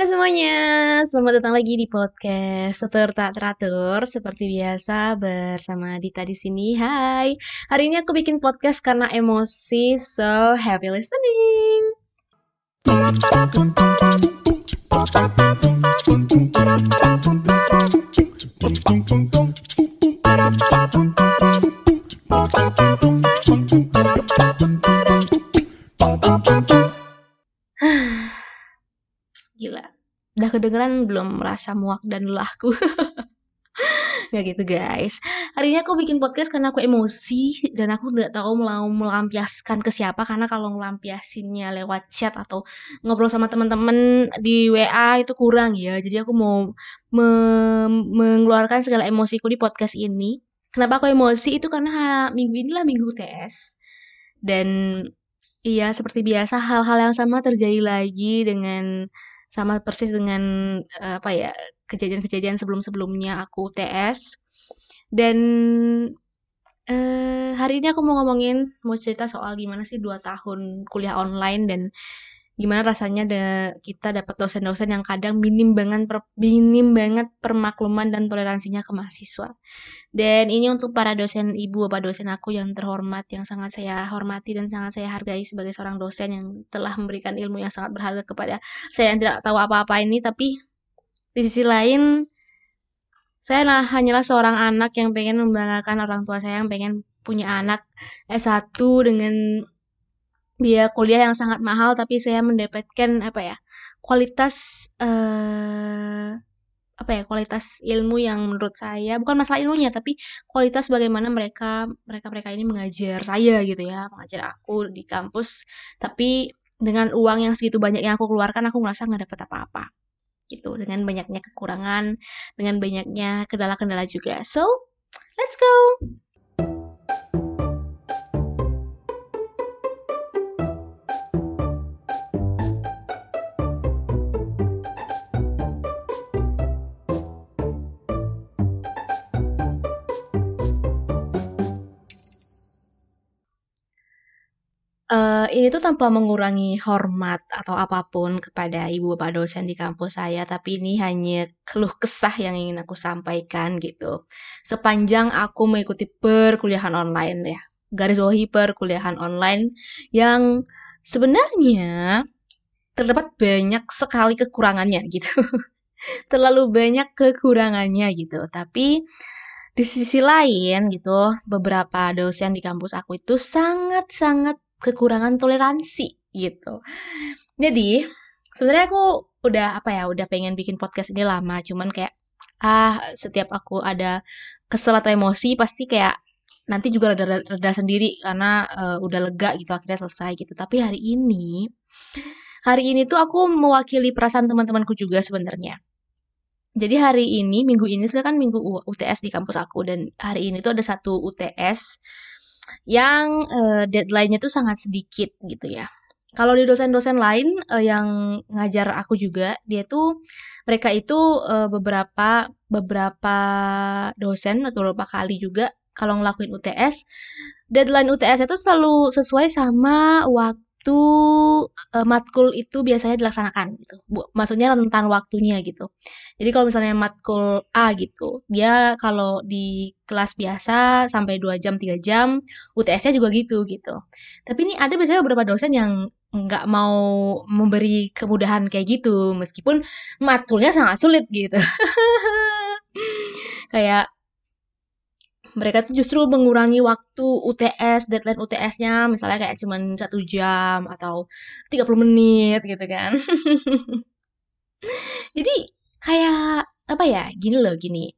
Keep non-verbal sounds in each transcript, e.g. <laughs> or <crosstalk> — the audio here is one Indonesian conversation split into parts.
Halo semuanya, selamat datang lagi di podcast Tutur Tak Teratur Seperti biasa bersama Dita di sini. Hai, hari ini aku bikin podcast karena emosi, so happy listening. Udah kedengeran belum merasa muak dan lelahku? <laughs> Gak gitu guys. Hari ini aku bikin podcast karena aku emosi Dan aku gak tahu mau melampiaskan ke siapa Karena kalau melampiasinnya lewat chat Atau ngobrol sama teman-teman di WA itu kurang ya. Jadi aku mau me mengeluarkan segala emosiku di podcast ini. Kenapa aku emosi? Itu karena minggu inilah minggu UTS Dan iya seperti biasa hal-hal yang sama terjadi lagi dengan sama persis dengan uh, apa ya kejadian-kejadian sebelum-sebelumnya aku UTS dan uh, hari ini aku mau ngomongin mau cerita soal gimana sih dua tahun kuliah online dan gimana rasanya da kita dapat dosen-dosen yang kadang minim banget per, minim banget permakluman dan toleransinya ke mahasiswa. Dan ini untuk para dosen ibu bapak dosen aku yang terhormat yang sangat saya hormati dan sangat saya hargai sebagai seorang dosen yang telah memberikan ilmu yang sangat berharga kepada saya yang tidak tahu apa-apa ini tapi di sisi lain saya lah, hanyalah seorang anak yang pengen membanggakan orang tua saya yang pengen punya anak S1 dengan biaya kuliah yang sangat mahal tapi saya mendapatkan apa ya kualitas uh, apa ya kualitas ilmu yang menurut saya bukan masalah ilmunya tapi kualitas bagaimana mereka mereka mereka ini mengajar saya gitu ya mengajar aku di kampus. Tapi dengan uang yang segitu banyak yang aku keluarkan aku merasa nggak dapat apa-apa gitu. Dengan banyaknya kekurangan dengan banyaknya kendala-kendala juga. So let's go Uh, ini tuh tanpa mengurangi hormat atau apa pun kepada ibu bapak dosen di kampus saya, tapi ini hanya keluh kesah yang ingin aku sampaikan gitu. Sepanjang aku mengikuti perkuliahan online ya, garis bawahi perkuliahan online yang sebenarnya terdapat banyak sekali kekurangannya gitu. <laughs> Terlalu banyak kekurangannya gitu, tapi di sisi lain gitu, beberapa dosen di kampus aku itu sangat-sangat kekurangan toleransi gitu. Jadi sebenarnya aku udah apa ya udah pengen bikin podcast ini lama cuman kayak ah setiap aku ada kesel atau emosi pasti kayak nanti juga reda, reda sendiri karena uh, udah lega gitu akhirnya selesai gitu tapi hari ini hari ini tuh aku mewakili perasaan teman-temanku juga sebenarnya jadi hari ini minggu ini sudah kan minggu UTS di kampus aku dan hari ini tuh ada satu UTS yang uh, deadline-nya tuh sangat sedikit gitu ya. Kalau di dosen-dosen lain uh, yang ngajar aku juga, dia tuh mereka itu uh, beberapa beberapa dosen atau beberapa kali juga kalau ngelakuin UTS, deadline UTS itu selalu sesuai sama waktu itu uh, matkul itu biasanya dilaksanakan gitu. Bu, maksudnya rentan waktunya gitu. Jadi kalau misalnya matkul A gitu, dia kalau di kelas biasa sampai 2 jam, 3 jam, UTS-nya juga gitu gitu. Tapi ini ada biasanya beberapa dosen yang nggak mau memberi kemudahan kayak gitu, meskipun matkulnya sangat sulit gitu. <laughs> kayak mereka tuh justru mengurangi waktu UTS, deadline UTS-nya misalnya kayak cuma satu jam atau 30 menit gitu kan. <laughs> Jadi kayak apa ya, gini loh gini.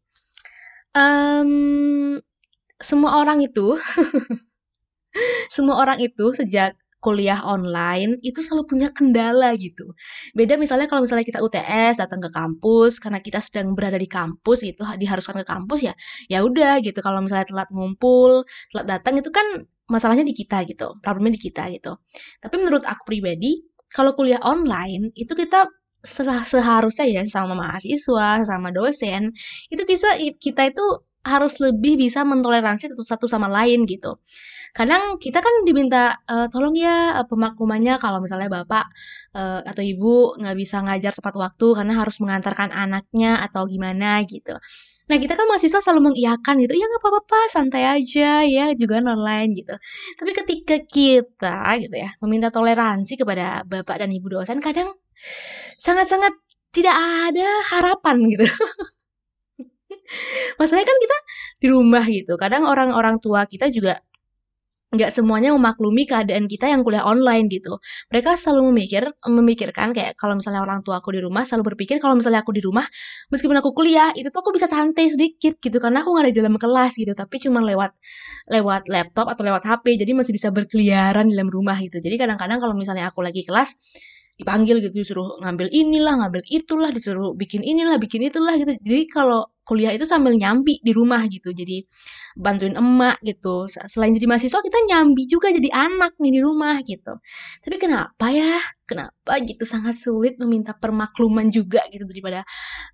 Um, semua orang itu, <laughs> semua orang itu sejak kuliah online itu selalu punya kendala gitu. Beda misalnya kalau misalnya kita UTS datang ke kampus karena kita sedang berada di kampus gitu diharuskan ke kampus ya ya udah gitu kalau misalnya telat ngumpul, telat datang itu kan masalahnya di kita gitu, problemnya di kita gitu. Tapi menurut aku pribadi kalau kuliah online itu kita seharusnya ya sama mahasiswa, sama dosen itu bisa kita itu harus lebih bisa mentoleransi satu sama lain gitu kadang kita kan diminta, eee, "Tolong ya, eee, pemaklumannya kalau misalnya bapak, eee, atau ibu nggak bisa ngajar tepat waktu karena harus mengantarkan anaknya atau gimana," gitu. Nah, kita kan mahasiswa selalu mengiyakan gitu, "Iya nggak apa-apa, santai aja ya, juga online," gitu. Tapi ketika kita gitu ya, meminta toleransi kepada bapak dan ibu dosen, kadang sangat-sangat tidak ada harapan gitu. <laughs> Masalahnya kan kita di rumah gitu, kadang orang-orang tua kita juga nggak semuanya memaklumi keadaan kita yang kuliah online gitu. Mereka selalu memikir memikirkan kayak kalau misalnya orang tua aku di rumah selalu berpikir kalau misalnya aku di rumah meskipun aku kuliah itu tuh aku bisa santai sedikit gitu karena aku nggak ada di dalam kelas gitu tapi cuma lewat lewat laptop atau lewat HP jadi masih bisa berkeliaran di dalam rumah gitu. Jadi kadang-kadang kalau misalnya aku lagi kelas dipanggil gitu disuruh ngambil inilah ngambil itulah disuruh bikin inilah bikin itulah gitu. Jadi kalau kuliah itu sambil nyambi di rumah gitu jadi bantuin emak gitu. Selain jadi mahasiswa kita nyambi juga jadi anak nih di rumah gitu. Tapi kenapa ya? Kenapa gitu? Sangat sulit meminta permakluman juga gitu daripada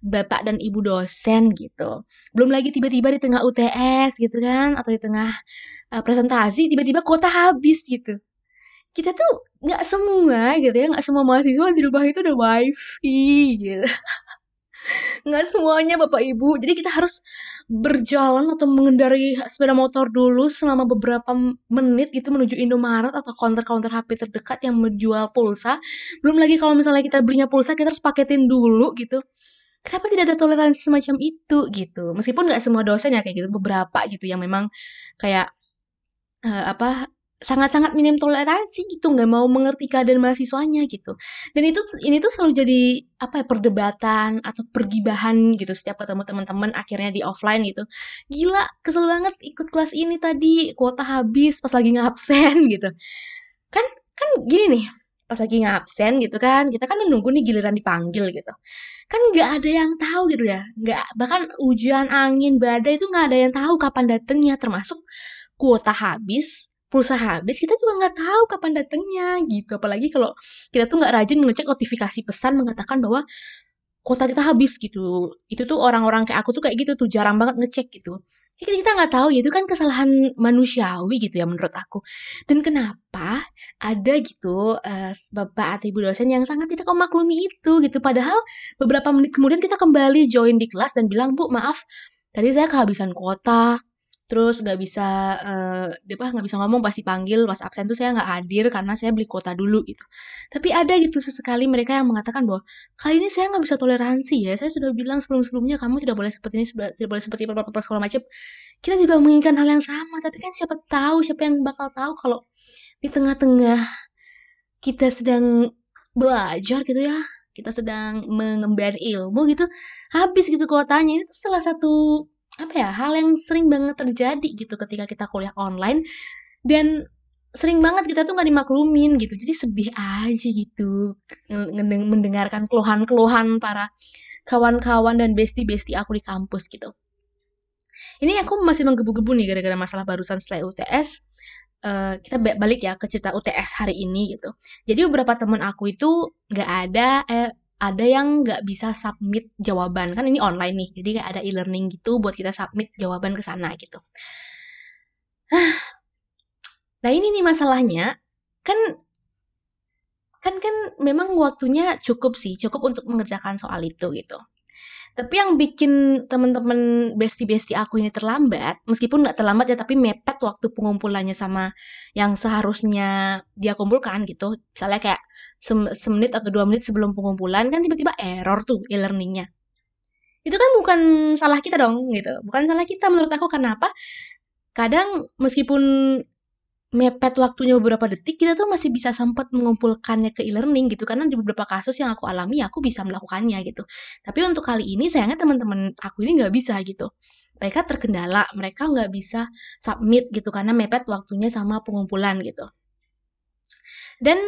bapak dan ibu dosen gitu. Belum lagi tiba-tiba di tengah UTS gitu kan atau di tengah uh, presentasi tiba-tiba kuota habis gitu kita tuh nggak semua gitu ya nggak semua mahasiswa di rumah itu ada wifi gitu. <laughs> Nggak semuanya bapak ibu. Jadi kita harus berjalan atau mengendari sepeda motor dulu selama beberapa menit gitu menuju Indomaret atau counter-counter HP terdekat yang menjual pulsa. Belum lagi kalau misalnya kita belinya pulsa kita harus paketin dulu gitu. Kenapa tidak ada toleransi semacam itu gitu? Meskipun nggak semua dosen ya kayak gitu beberapa gitu yang memang kayak uh, apa sangat-sangat minim toleransi gitu nggak mau mengerti keadaan mahasiswanya gitu. Dan itu ini tuh selalu jadi apa ya perdebatan atau pergibahan gitu setiap ketemu teman-teman akhirnya di offline gitu. Gila kesel banget ikut kelas ini tadi kuota habis pas lagi ngabsen <laughs> gitu. Kan kan gini nih pas lagi ngabsen gitu kan kita kan menunggu nih giliran dipanggil gitu. Kan nggak ada yang tahu gitu ya nggak bahkan hujan angin badai itu nggak ada yang tahu kapan datangnya termasuk kuota habis pulsa habis kita juga nggak tahu kapan datangnya gitu. Apalagi kalau kita tuh nggak rajin mengecek notifikasi pesan mengatakan bahwa kuota kita habis gitu. Itu tuh orang-orang kayak aku tuh kayak gitu tuh jarang banget ngecek gitu. Kita nggak tahu ya. Itu kan kesalahan manusiawi gitu ya menurut aku. Dan kenapa ada gitu uh, bapak atau ibu dosen yang sangat tidak memaklumi itu gitu. Padahal beberapa menit kemudian kita kembali join di kelas dan bilang bu maaf tadi saya kehabisan kuota terus nggak bisa uh, apa nggak bisa ngomong pasti panggil pas absen tuh saya nggak hadir karena saya beli kuota dulu gitu. Tapi ada gitu sesekali mereka yang mengatakan bahwa kali ini saya nggak bisa toleransi ya saya sudah bilang sebelum sebelumnya kamu tidak boleh seperti ini tidak boleh seperti apa apa segala macam. Kita juga menginginkan hal yang sama tapi kan siapa tahu siapa yang bakal tahu kalau di tengah-tengah kita sedang belajar gitu ya kita sedang mengemban ilmu gitu habis gitu kuotanya. Ini tuh salah satu apa ya hal yang sering banget terjadi gitu ketika kita kuliah online. Dan sering banget kita tuh nggak dimaklumin gitu. Jadi sedih aja gitu mendengarkan keluhan-keluhan para kawan-kawan dan besti-besti aku di kampus gitu. Ini aku masih menggebu-gebu nih gara-gara masalah barusan setelah UTS Uh, eh, kita balik ya ke cerita UTS hari ini gitu. Jadi beberapa temen aku itu nggak ada eh, ada yang nggak bisa submit jawaban. Kan ini online nih jadi kayak ada e-learning gitu buat kita submit jawaban ke sana gitu. Nah ini nih masalahnya. Kan kan kan memang waktunya cukup sih cukup untuk mengerjakan soal itu gitu tapi yang bikin temen-temen besti-besti aku ini terlambat, meskipun nggak terlambat ya, tapi mepet waktu pengumpulannya sama yang seharusnya dia kumpulkan gitu. Misalnya kayak sem semenit atau dua menit sebelum pengumpulan kan tiba-tiba error tuh e-learningnya. Itu kan bukan salah kita dong gitu. Bukan salah kita menurut aku kenapa? Kadang meskipun mepet waktunya beberapa detik, kita tuh masih bisa sempat mengumpulkannya ke e-learning gitu. Karena di beberapa kasus yang aku alami, aku bisa melakukannya gitu. Tapi untuk kali ini, sayangnya teman-teman aku ini nggak bisa gitu. Mereka terkendala, mereka nggak bisa submit gitu, karena mepet waktunya sama pengumpulan gitu. Dan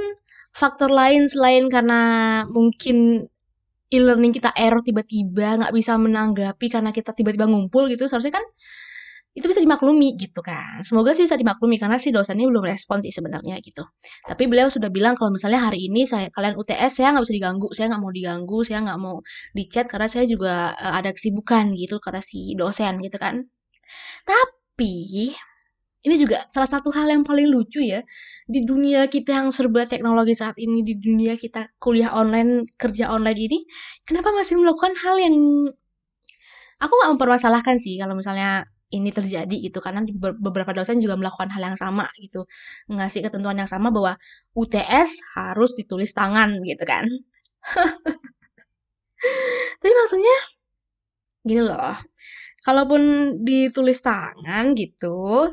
faktor lain selain karena mungkin e-learning kita error tiba-tiba, nggak bisa menanggapi karena kita tiba-tiba ngumpul gitu, seharusnya kan itu bisa dimaklumi gitu kan. Semoga sih bisa dimaklumi karena si dosennya belum respon sih sebenarnya gitu. Tapi beliau sudah bilang kalau misalnya hari ini saya kalian UTS saya nggak bisa diganggu, saya nggak mau diganggu, saya nggak mau dicat karena saya juga uh, ada kesibukan gitu kata si dosen gitu kan. Tapi ini juga salah satu hal yang paling lucu ya di dunia kita yang serba teknologi saat ini di dunia kita kuliah online kerja online ini kenapa masih melakukan hal yang aku nggak mempermasalahkan sih kalau misalnya ini terjadi gitu. Karena beberapa dosen juga melakukan hal yang sama gitu. Ngasih ketentuan yang sama bahwa UTS harus ditulis tangan gitu kan. <laughs> Tapi maksudnya gini loh. Kalaupun ditulis tangan gitu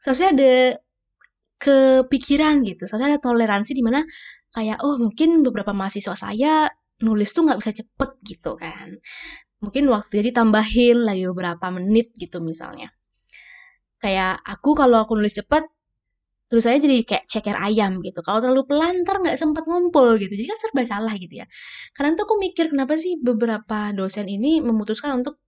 seharusnya ada kepikiran gitu. Seharusnya ada toleransi di mana kayak oh mungkin beberapa mahasiswa saya nulis tuh nggak bisa cepet gitu kan mungkin waktu jadi tambahin lagi beberapa menit gitu misalnya. Kayak aku kalau aku nulis cepet terus saya jadi kayak ceker ayam gitu. Kalau terlalu pelan ntar nggak sempat ngumpul gitu. Jadi kan serba salah gitu ya. Karena tuh aku mikir kenapa sih beberapa dosen ini memutuskan untuk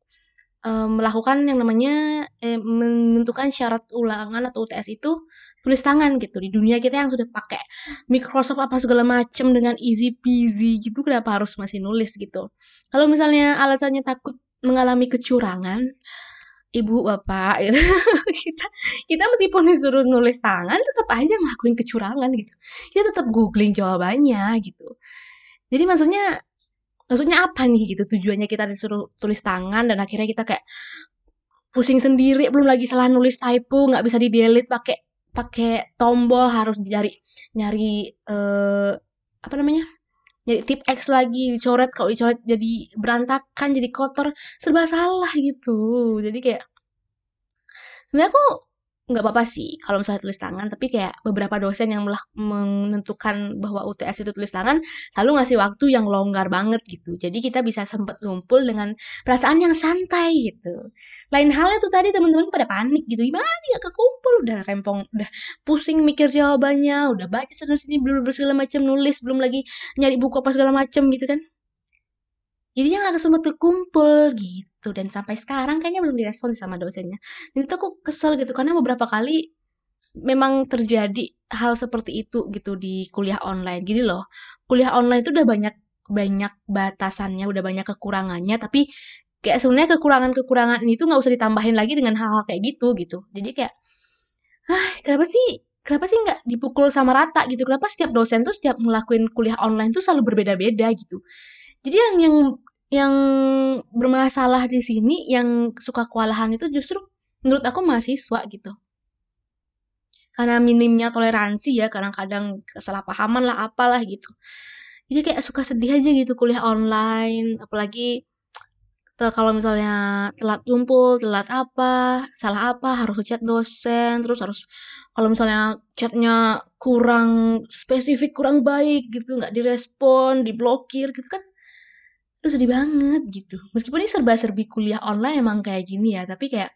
melakukan yang namanya eh, menentukan syarat ulangan atau UTS itu tulis tangan gitu di dunia kita yang sudah pakai Microsoft apa segala macem dengan easy peasy gitu kenapa harus masih nulis gitu? Kalau misalnya alasannya takut mengalami kecurangan ibu bapak gitu. <laughs> Kita kita meskipun disuruh nulis tangan tetap aja ngelakuin kecurangan gitu. Kita tetap googling jawabannya gitu. Jadi maksudnya maksudnya apa nih gitu tujuannya kita disuruh tulis tangan dan akhirnya kita kayak pusing sendiri belum lagi salah nulis typo nggak bisa di delete pakai pakai tombol harus nyari nyari uh, apa namanya? Nyari tip X lagi dicoret kalau dicoret jadi berantakan jadi kotor serba salah gitu. Jadi kayak sebenarnya aku nggak apa-apa sih kalau misalnya tulis tangan tapi kayak beberapa dosen yang melah menentukan bahwa UTS itu tulis tangan selalu ngasih waktu yang longgar banget gitu. Jadi kita bisa sempat ngumpul dengan perasaan yang santai gitu. Lain halnya tuh tadi teman-teman pada panik gitu. Gimana ya kekumpul? Udah rempong udah pusing mikir jawabannya udah baca sana sini belum segala macam nulis belum lagi nyari buku apa segala macam gitu kan jadinya nggak sempat kekumpul gitu gitu. Dan sampai sekarang kayaknya belum direspon sama dosennya. Dan itu aku kesel gitu karena beberapa kali memang terjadi hal seperti itu gitu di kuliah online. Gini loh kuliah online itu udah banyak banyak batasannya udah banyak kekurangannya tapi kayak sebenarnya kekurangan-kekurangan ini tuh nggak usah ditambahin lagi dengan hal-hal kayak gitu gitu. Jadi kayak ah kenapa sih kenapa sih nggak dipukul sama rata? gitu. Kenapa setiap dosen tuh setiap ngelakuin kuliah online tuh selalu berbeda-beda gitu jadi yang yang yang bermasalah di sini yang suka kewalahan itu justru menurut aku mahasiswa gitu. Karena minimnya toleransi ya kadang-kadang kesalahpahaman lah apalah gitu. Jadi kayak suka sedih aja gitu kuliah online apalagi kalau misalnya telat kumpul telat apa salah apa harus chat dosen terus harus kalau misalnya chatnya kurang spesifik kurang baik gitu nggak direspon diblokir gitu kan Aduh sedih banget gitu. Meskipun ini serba-serbi kuliah online emang kayak gini ya, tapi kayak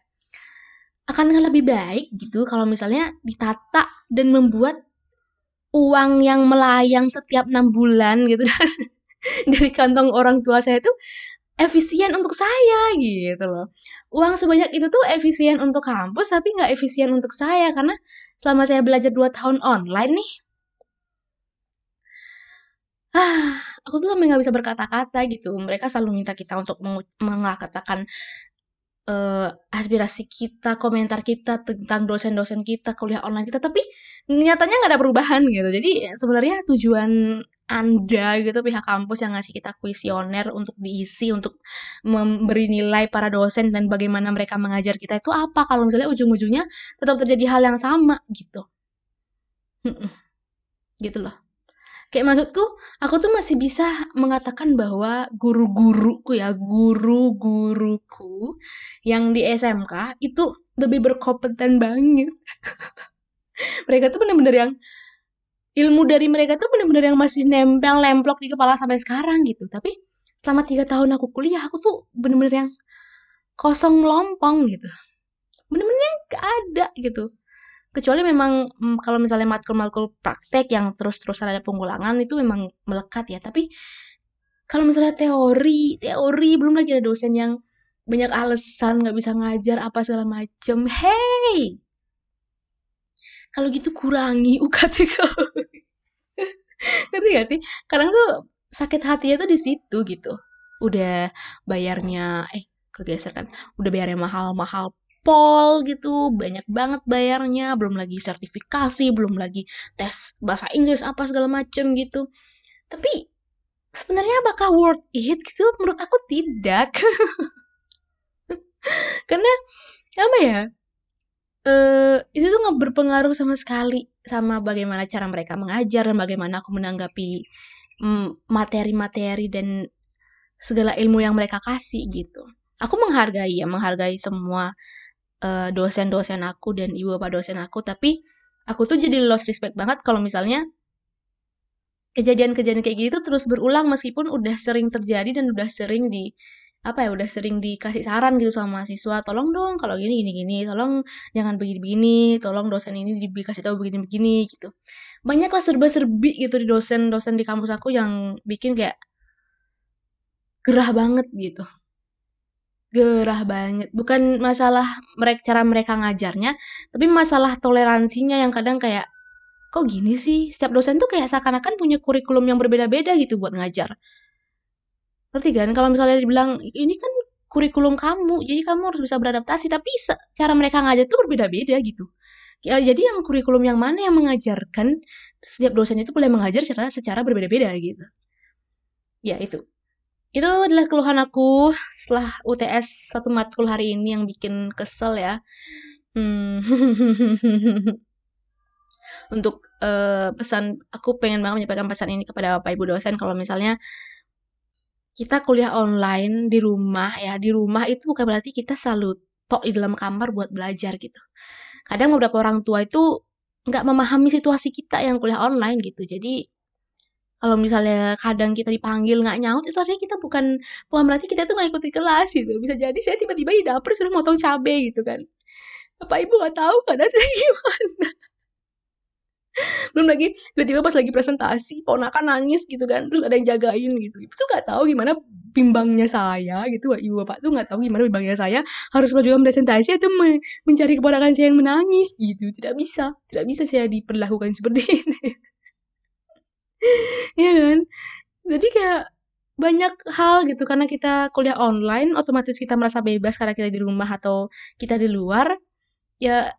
akan lebih baik gitu kalau misalnya ditata dan membuat uang yang melayang setiap enam bulan gitu <laughs> dari kantong orang tua saya itu efisien untuk saya gitu loh. Uang sebanyak itu tuh efisien untuk kampus tapi nggak efisien untuk saya karena selama saya belajar 2 tahun online nih <sighs> aku tuh sampai nggak bisa berkata-kata gitu. Mereka selalu minta kita untuk mengatakan uh, aspirasi kita komentar kita tentang dosen-dosen kita kuliah online kita tapi nyatanya nggak ada perubahan gitu. Jadi sebenarnya tujuan anda gitu pihak kampus yang ngasih kita kuesioner untuk diisi untuk memberi nilai para dosen dan bagaimana mereka mengajar kita itu apa? Kalau misalnya ujung-ujungnya tetap terjadi hal yang sama gitu. Gitu loh Kayak maksudku, aku tuh masih bisa mengatakan bahwa guru-guruku ya, guru-guruku yang di SMK itu lebih berkompeten banget. <laughs> mereka tuh bener-bener yang ilmu dari mereka tuh bener-bener yang masih nempel lemplok di kepala sampai sekarang gitu. Tapi selama tiga tahun aku kuliah, aku tuh bener-bener yang kosong melompong gitu. Bener-bener yang gak ada gitu kecuali memang mm, kalau misalnya matkul-matkul praktek yang terus-terusan ada pengulangan itu memang melekat ya. Tapi kalau misalnya teori teori belum lagi ada dosen yang banyak alasan nggak bisa ngajar apa segala macem. Hey! Kalau gitu kurangi <laughs> UKT kau. Ngerti gak sih? Kadang tuh sakit hatinya tuh di situ gitu. Udah bayarnya eh kegeser kan. Udah bayarnya mahal-mahal pol gitu, banyak banget bayarnya, belum lagi sertifikasi, belum lagi tes bahasa Inggris apa segala macem gitu. Tapi sebenarnya apakah worth it gitu? Menurut aku tidak. <laughs> Karena apa ya? Uh, itu tuh nggak berpengaruh sama sekali sama bagaimana cara mereka mengajar dan bagaimana aku menanggapi mm, materi-materi dan segala ilmu yang mereka kasih gitu. Aku menghargai ya, menghargai semua uh, dosen-dosen aku dan ibu bapak dosen aku, tapi aku tuh jadi lost respect banget kalau misalnya kejadian-kejadian kayak gitu terus berulang meskipun udah sering terjadi dan udah sering di apa ya udah sering dikasih saran gitu sama mahasiswa tolong dong kalau gini gini gini tolong jangan begini begini tolong dosen ini dikasih tahu begini begini gitu. Banyaklah serba serbi gitu di dosen dosen di kampus aku yang bikin kayak gerah banget gitu gerah banget bukan masalah mereka cara mereka ngajarnya tapi masalah toleransinya yang kadang kayak kok gini sih? Setiap dosen tuh kayak seakan-akan punya kurikulum yang berbeda-beda gitu buat ngajar. Ngerti kan? Kalau misalnya dibilang, ini kan kurikulum kamu, jadi kamu harus bisa beradaptasi. Tapi cara mereka ngajar tuh berbeda-beda gitu. Ya, jadi yang kurikulum yang mana yang mengajarkan setiap dosen itu boleh mengajar secara, secara berbeda-beda gitu. Ya itu. Itu adalah keluhan aku setelah UTS satu matkul hari ini yang bikin kesel ya. Hmm. <laughs> untuk uh, pesan aku pengen banget menyampaikan pesan ini kepada Bapak Ibu dosen kalau misalnya kita kuliah online di rumah ya di rumah itu bukan berarti kita selalu tok di dalam kamar buat belajar gitu kadang beberapa orang tua itu nggak memahami situasi kita yang kuliah online gitu jadi kalau misalnya kadang kita dipanggil nggak nyaut itu artinya kita bukan bukan berarti kita tuh nggak ikuti kelas gitu. Bisa jadi saya tiba-tiba di dapur sudah motong cabai gitu kan. Bapak ibu nggak tahu kadang <laughs> saya gimana. Belum lagi tiba-tiba pas lagi presentasi ponakan nangis gitu kan terus ada yang jagain gitu. Itu nggak tahu gimana bimbangnya saya gitu ibu bapak tuh nggak tahu gimana bimbangnya saya harus melakukan presentasi atau me mencari keponakan saya yang menangis gitu. Tidak bisa tidak bisa saya diperlakukan seperti <laughs> ini ya kan? Jadi kayak banyak hal gitu karena kita kuliah online otomatis kita merasa bebas karena kita di rumah atau kita di luar ya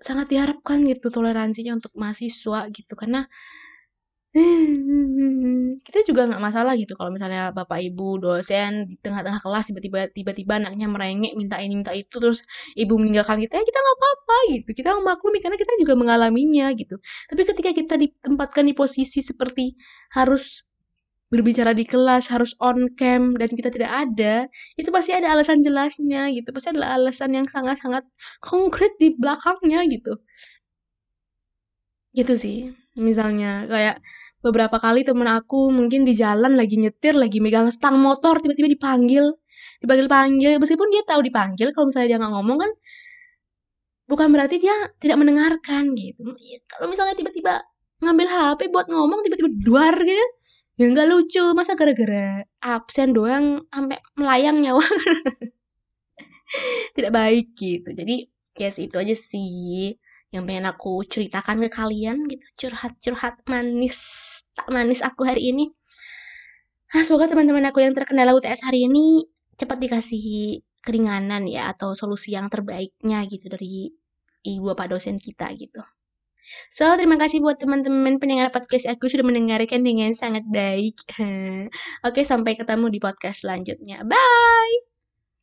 sangat diharapkan gitu toleransinya untuk mahasiswa gitu. Karena <laughs> kita juga nggak masalah gitu kalau misalnya bapak ibu dosen di tengah-tengah kelas tiba-tiba tiba-tiba anaknya merengek minta ini minta itu terus ibu meninggalkan kita ya kita nggak apa-apa gitu kita maklumi karena kita juga mengalaminya gitu tapi ketika kita ditempatkan di posisi seperti harus berbicara di kelas harus on cam dan kita tidak ada, itu pasti ada alasan jelasnya gitu. Pasti ada alasan yang sangat-sangat konkret di belakangnya gitu. Gitu sih. Misalnya kayak beberapa kali temen aku mungkin di jalan lagi nyetir, lagi megang stang motor, tiba-tiba dipanggil. Dipanggil-panggil, meskipun dia tahu dipanggil, kalau misalnya dia nggak ngomong kan, bukan berarti dia tidak mendengarkan gitu. Ya, kalau misalnya tiba-tiba ngambil HP buat ngomong, tiba-tiba duar gitu, ya nggak lucu. Masa gara-gara absen doang sampai melayang nyawa. <laughs> Tidak baik gitu. Jadi ya yes, itu aja sih yang pengen aku ceritakan ke kalian gitu curhat-curhat manis tak manis aku hari ini nah, semoga teman-teman aku yang terkendala UTS hari ini cepat dikasih keringanan ya atau solusi yang terbaiknya gitu dari ibu bapak dosen kita gitu So, terima kasih buat teman-teman pendengar podcast aku sudah mendengarkan dengan sangat baik. <laughs> Oke, sampai ketemu di podcast selanjutnya. Bye!